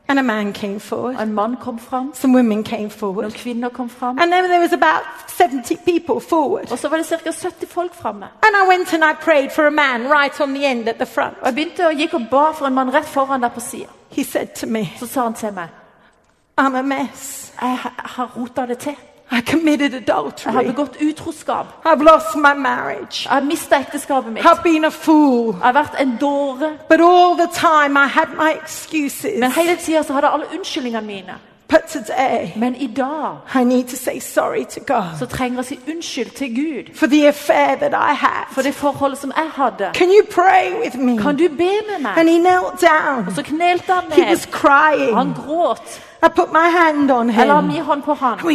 And a man came forward. en mann kom fram, Some women came forward. noen kvinner kom fram. And then there was about 70 people forward. Og så var det cirka 70 folk framme. And I went and I prayed for a man right on the end at the front. Og jeg begynte og gikk og ba for en mann rett foran der på siden. He said to me, Så sa han til meg I'm a mess. jeg har rota det til. I committed Jeg har begått utroskap. I've lost my marriage. Jeg har mista ekteskapet mitt. I've been a fool. Jeg har vært en dåre. But all the time I had my excuses. Men hele tida hadde jeg alle unnskyldningene mine. Today Men i dag I need to say sorry to God så trenger jeg å si unnskyld til Gud for the affair that I for det forholdet som jeg hadde. Kan du be med meg? Og. Så knelte han ned. Han gråt. I put my hand on Jeg la min hånd på to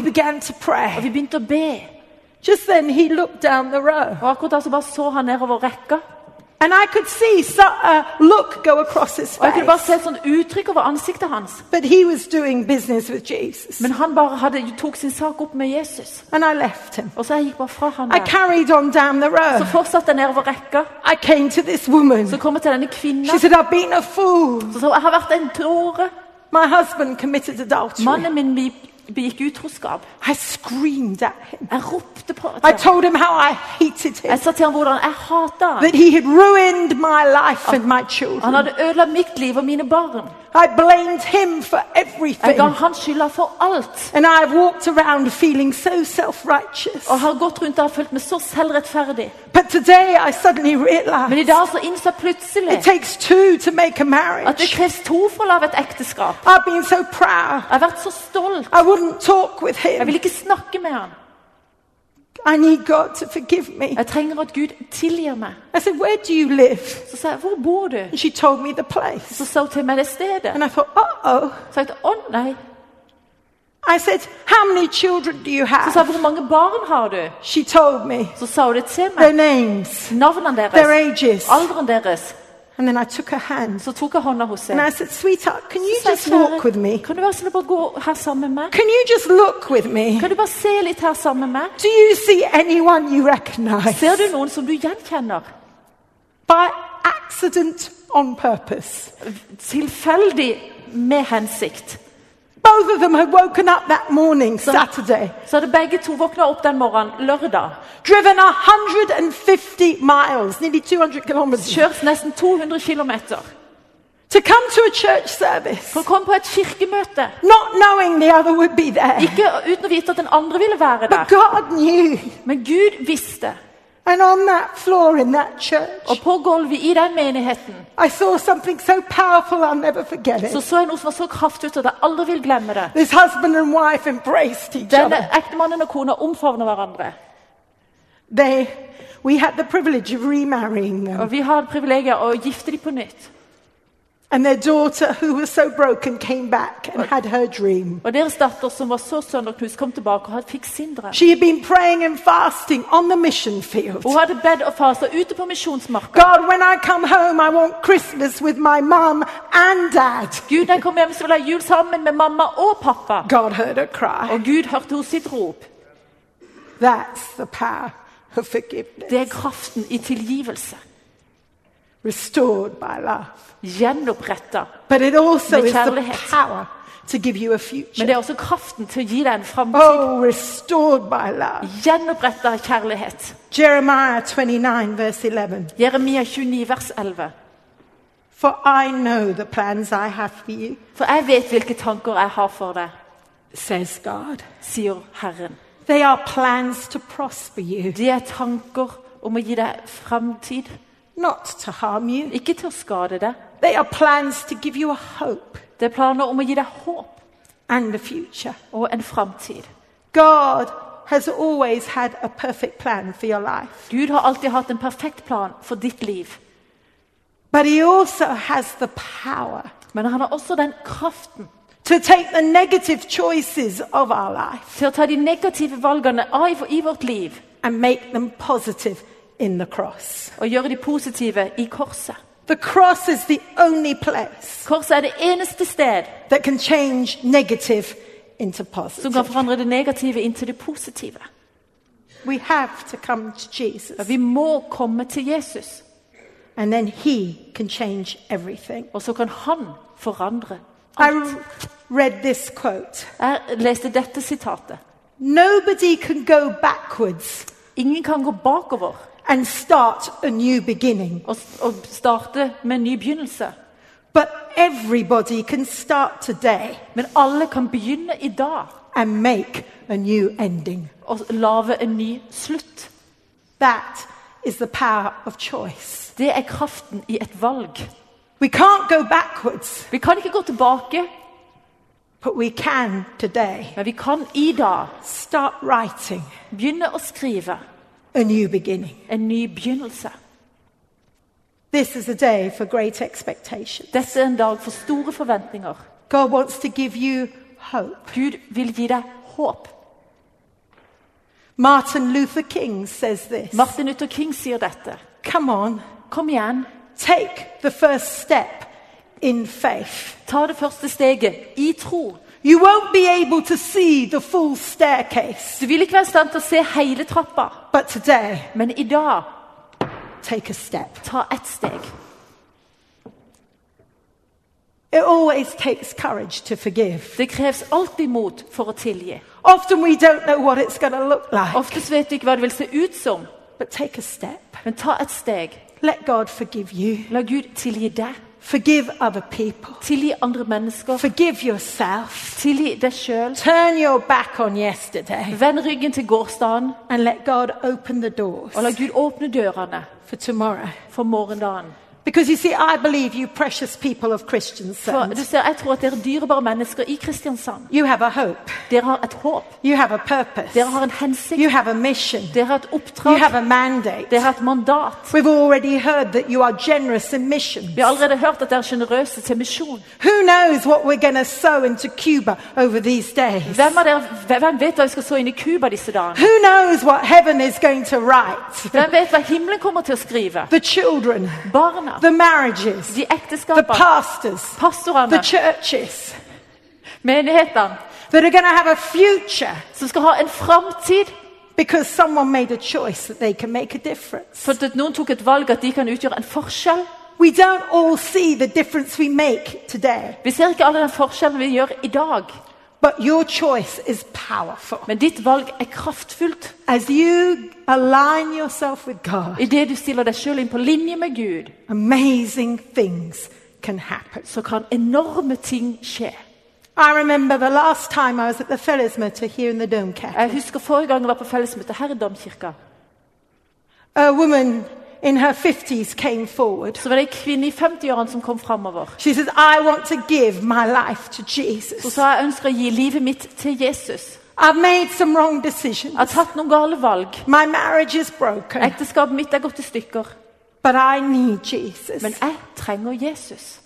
Og vi begynte å be. Just then he looked down the row. Og akkurat da så bare så han nedover rekka. And I could see so, a look go across his Og jeg kunne bare face. se et sånt uttrykk over ansiktet hans. But he was doing business with Jesus. Men han bare hadde, tok sin sak opp med Jesus. And I left him. Og så jeg gikk bare fra han I der. carried on down the Så row. fortsatte jeg nedover rekka. I came to this woman. Så kom jeg til denne kvinnen. She said, I've been a fool. Så sa hun, jeg har vært en tåre. My husband committed adultery. Mannen min be- begikk utroskap. I screamed at him. Jeg ropte på I ham. told him how I hated him. Jeg sa til ham hvordan jeg hata ham. That he had ruined my life and my Han hadde ødelagt mitt liv og mine barn. I blamed him for Jeg everything. ga han skylda for alt. And I've walked around feeling so self righteous. Og har gått rundt og følt meg så selvrettferdig. But today I suddenly Men i dag så innså plutselig it takes two to make a at det kreves to for å lage et ekteskap. I've been so proud. Jeg har vært så stolt. I wouldn't talk with Jeg vil ikke snakke med han. I need God to forgive me. Jeg trenger at Gud tilgir meg. I said, Where do you live? Så sa jeg, 'Hvor bor du?' And she told me the place. Så sa hun til meg det stedet. And I thought, Uh oh. Så jeg sa, oh, nei'. I said, How many children do you Så sa have? 'Hvor mange barn har du?' She told me Så sa hun det til their names, Navnene their deres. ages. Alderen deres. And then I took her hand. Så tok jeg hånda hos And. I said, Sweetheart, can you just walk with me? Kan du være snill bare gå her sammen med meg? Can you just look with me? Kan du bare se litt her sammen med meg? Do you see anyone you recognize? Ser du noen som du gjenkjenner? By accident on purpose. Tilfeldig med hensikt. Both of them had woken up that morning, Saturday, Så hadde begge to våkna opp den morgenen, lørdag. driven 150 miles, nearly 200 kilometers, Kjørt nesten 200 kilometer. to come to a church service, for å komme på et kirkemøte. not knowing the other would be there. Ikke uten å vite at den andre ville være But der. God knew. Men Gud visste. And on that floor in that church, Og på gulvet i den menigheten I saw something so powerful I'll never forget it. så jeg noe som var så kraftfullt at jeg aldri vil glemme det. This husband and wife embraced each Denne ektemannen og kona omfavner hverandre. They, we had the privilege of remarrying them. Og vi har privilegiet å gifte dem på nytt. And their daughter, who was so broken, came back and had her dream. Og deres datter, som var så sønderknust, kom tilbake og fikk sin drøm. She had been praying and fasting on the mission field. Hun hadde bedt og fastet ute på misjonsmarka. God, when I come home, I want Christmas with my mom and dad. Gud, når jeg kommer hjem, så vil jeg jul sammen med mamma og pappa. God heard her cry. Og Gud hørte hos sitt rop. That's the power of forgiveness, Det er kraften i tilgivelse. Restored by love. Gjenoppretta. But it also Med is the kjærlighet. power to give you a Men future. det er også kraften til å gi deg en framtid. Oh, restored by love. Gjenoppretta kjærlighet. Jeremiah 29, verse 11. Jeremia 29, vers 11. For I know the plans I have for you, For jeg vet hvilke tanker jeg har for deg, says God. sier Herren. They are plans to prosper you, De er tanker om å gi deg framtid, not to harm you. ikke til å skade deg. They are plans to give you a hope Det er planer om å gi deg håp and a future. og en framtid. God has always had a perfect plan for your life, Gud har alltid hatt en perfekt plan for ditt liv. but He also has the power Men han har også den kraften to take the negative choices of our life til å ta de negative valgene av i vårt liv and make them positive in the cross. og gjøre de positive i korset. The cross is the only place Korset er det eneste sted that can change negative into som kan positive. forandre det negative inn til det positive. We have to come to Jesus, Vi må komme til Jesus, and then He can change everything. og så kan han forandre I read this quote Jeg leste dette sitatet. Nobody can go backwards Ingen kan gå bakover and start a new beginning, og, og starte med en ny begynnelse. but everybody can start today Men alle kan begynne i dag and make a new ending. og lage en ny slutt. That is the power of choice. Det er kraften i et valg. We can't go backwards, Vi kan ikke gå tilbake, but we can today men vi kan i dag start writing begynne å skrive a new beginning. en ny begynnelse. This is a day for great expectations. Dette er en dag for store forventninger. God wants to give you hope. Gud vil gi deg håp. Martin Luther King says this Martin Luther King sier dette. Come on, Kom igjen, take the first step in faith. ta det første steget i tro. You won't be able to see the full staircase, Du vil ikke være i stand til å se hele trappa, but today, men i dag take a step. ta ett steg. It always takes courage to forgive. Det kreves alltid mot for å tilgi. Often we don't know what it's going to look like, Oftest vet du ikke hva det vil se ut som, but take a step. men ta et steg. Let God forgive you. La Gud tilgi deg. Forgive other people. Tilgi andre mennesker. Forgive yourself. Tilgi deg sjøl. Turn your back on yesterday Vend ryggen til gårsdagen, and let God open the doors og la Gud åpne dørene for tomorrow. for morgendagen. Because you see, I believe you precious people of Christians, du ser, Jeg tror at dere er dyrebare mennesker i Kristiansand. you have a hope, Dere har et håp. you have a purpose, Dere har en hensikt. you have a mission, Dere har et you have a mandate. Dere har et mandat. We've already heard that you are generous in missions. Vi har allerede hørt at dere er sjenerøse til misjon. Who knows what we're going to sow into Cuba over these days? Hvem, av dere, hvem vet hva vi skal så inn i Cuba disse dagene? Who knows what heaven is going to write? Hvem vet hva himmelen kommer til å skrive? The children, Barna, the marriages, de the ekteskapene, pastors, the pastorene, churches. Menighetene, that are going to have a future. Som skal ha en framtid. Because someone made a choice that they can make a difference. for at noen tok et valg at de kan utgjøre en forskjell. We don't all see the difference we make today, Vi ser ikke alle den forskjellen vi gjør i dag, but your choice is powerful. men ditt valg er kraftfullt. As you align yourself with God, Idet du stiller deg sjøl inn på linje med Gud, amazing things can happen. så kan enorme ting skje. I remember the last time I was at the fellesmøte here in the Dome Cafe. Jeg husker forrige gang jeg var på fellesmøte her i Domkirka. A woman in her 50s came forward. Så var det kvinne i 50-årene som kom framover. She says, I want to give my life to Jesus. sa jeg ønsker å gi livet mitt til Jesus. I've made some wrong Jeg decisions. har tatt noen gale valg. My marriage is broken, Ekteskapet mitt er gått i stykker. but I need Jesus. Men jeg trenger Jesus.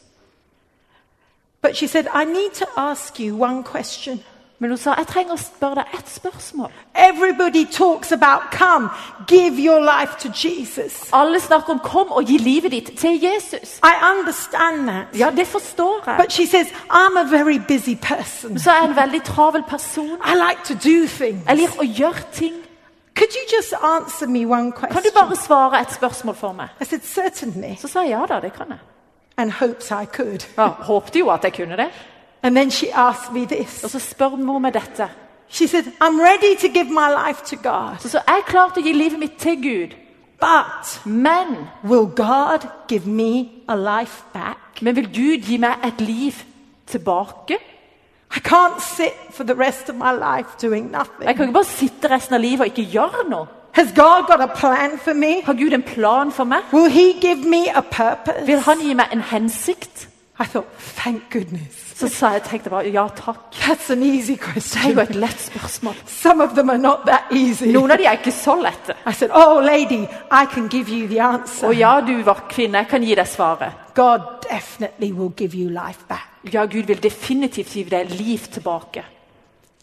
But she said, I need to ask you one question. Men hun sa jeg trenger å spørre deg ett spørsmål. Everybody talks about come, give your life to Jesus. Alle snakker om 'kom og gi livet ditt til Jesus'. I understand that. Ja, det forstår jeg. But she says, I'm a very busy person. Så er jeg en veldig travel person. I like to do things. Jeg liker å gjøre ting. Could you just answer me one Kan du bare svare et spørsmål for meg? I said, Certainly. Så sa jeg ja da, det kan jeg. And hopes I could. Ja, håpte jo at jeg kunne det. And then she asked me this. Og så spør mor meg dette. She said, I'm ready to give my life to God, Så, så er klar til å gi livet mitt til Gud. but Men, will God give me a life back? men vil Gud gi meg et liv tilbake? I can't sit for the rest of my life doing Jeg kan ikke bare sitte resten av livet og ikke gjøre noe. Has God got a plan for me? Har Gud en plan for meg? Will He give me a purpose? Vil han gi meg en hensikt? I thought, thank goodness. Så sa jeg, tenkte bare ja takk. That's an easy Det er jo et lett spørsmål. Some of them are not that easy. Noen av de er ikke så lette. I said, Oh, lady, I can give you the answer. Og ja, du var kvinne, jeg kan gi deg svaret. God definitely will give you life back. Ja, Gud vil definitivt gi deg liv tilbake.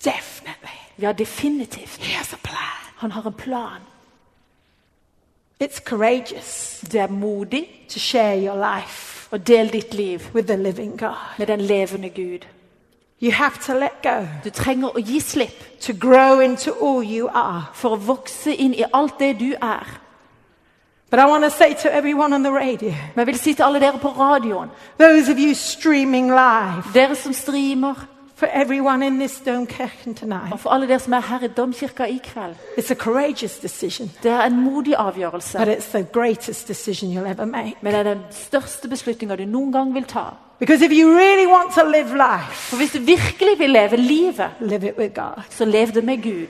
Definitely. Ja, definitivt. He has a plan. Han har en plan. It's courageous Det er modig to share your life å del ditt liv with the living God. med den levende Gud. You have to let go Du trenger å gi slipp to grow into all you are. for å vokse inn i alt det du er. But I want to say to everyone on the radio, Men jeg vil si til alle dere på radioen, those of you streaming live, dere som streamer, for everyone in this tonight, og for alle dere som er her i Domkirka i kveld it's a courageous decision, Det er en modig avgjørelse, but it's the greatest decision you'll ever make. men det er den største beslutninga du noen gang vil ta. Because if you really want to live life, For hvis du virkelig vil leve livet, live it with God. så lev det med Gud.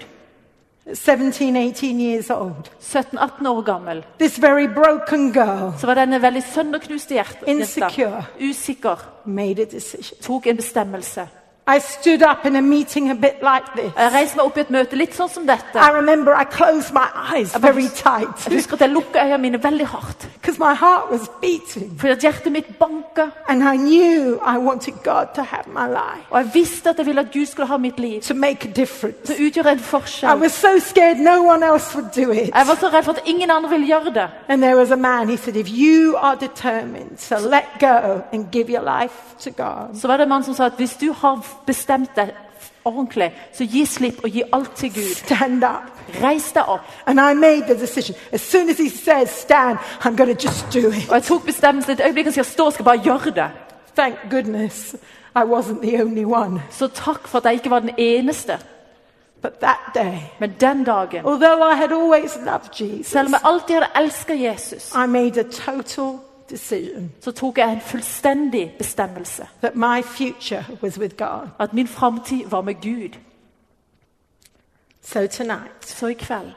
17, 18 years old, 17-18 år gammel this very broken girl så var denne veldig sønderknuste hjertet Insecure. usikker, made a decision. tok en bestemmelse. I stood up in a meeting a bit like this. Jeg reiste meg opp i et møte litt sånn som dette. I remember I closed my eyes very tight Jeg husker at jeg lukket øynene mine veldig hardt. because my heart was beating. Fordi at hjertet mitt banka. And I knew I wanted God to have my life, Og jeg visste at jeg ville at Gud skulle ha mitt liv. to make a difference. Til å utgjøre en I forskjell. was so scared no one else would do it. Jeg var så redd for at ingen andre ville gjøre det. And there was a man, he said, if you are determined to let go and give your life to God, Så var det en mann som sa at hvis du har bestemt deg ordentlig, så gi slipp og gi alt til Gud. stand up. Reis deg opp. And I made the decision. As soon as he says stand, I'm going to just do it. Og jeg tok bestemmelsen et øyeblikk og sa stå, skal bare gjøre det. Thank goodness I wasn't the only one. Så takk for at jeg ikke var den eneste. But that day, Men den dagen, although I had always loved Jesus, selv om jeg alltid hadde elsket Jesus, I made a total decision så tok jeg en fullstendig bestemmelse. that my future was with God. At min framtid var med Gud. So tonight, Så i kveld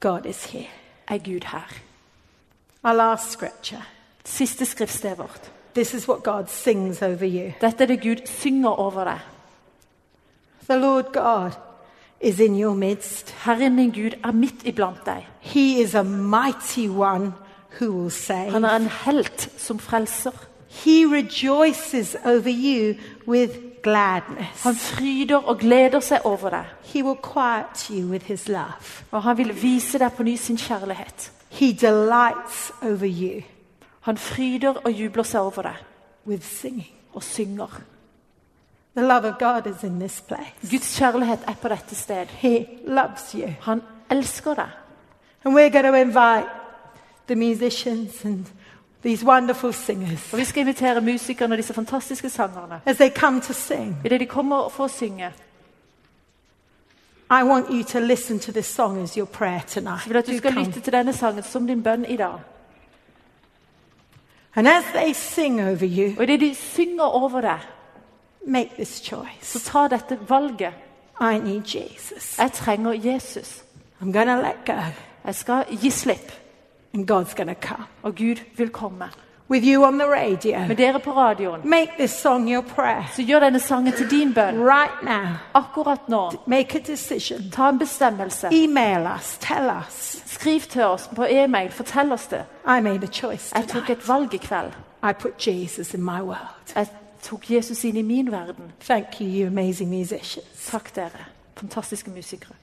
God is here. er Gud her. Our last scripture. Siste skriftstedet vårt. This is what God sings over you. Dette er det Gud synger over deg. The Lord God is in your midst. Herren din Gud er midt iblant deg. He is a mighty one. Han er en helt som frelser. He rejoices over you with gladness. Han fryder og gleder seg over deg. He will quiet you with his love. Og han vil vise deg på ny sin kjærlighet. He delights over you Han fryder og jubler seg over deg with singing. og synger. The love of God is in this place. Guds kjærlighet er på dette sted. He loves you. Han elsker deg. The musicians and these wonderful singers Og Vi skal invitere musikerne og disse fantastiske sangerne. as they come to sing. Idet de kommer for å synge, I want you to listen to this song as your prayer tonight. så vil at du skal come. lytte til denne sangen som din bønn i dag. And as they sing over you, Og idet de synger over deg, make this så ta dette valget. I need Jesus. Jeg trenger Jesus. I'm going to let go, Jeg skal gi slipp, and God's gonna come. og Gud vil komme. With you on the radio, Med dere på radioen, make this song your prayer. så gjør denne sangen til din bønn. Right now, Akkurat nå. make a decision. Ta en bestemmelse. Email us, tell us. Skriv til oss på e-mail. Fortell oss det. I made a choice. Jeg tok et valg i kveld. I put Jesus in my world. Jeg tok Jesus inn i min verden. Thank you, you amazing musicians. Takk dere. Fantastiske musikere.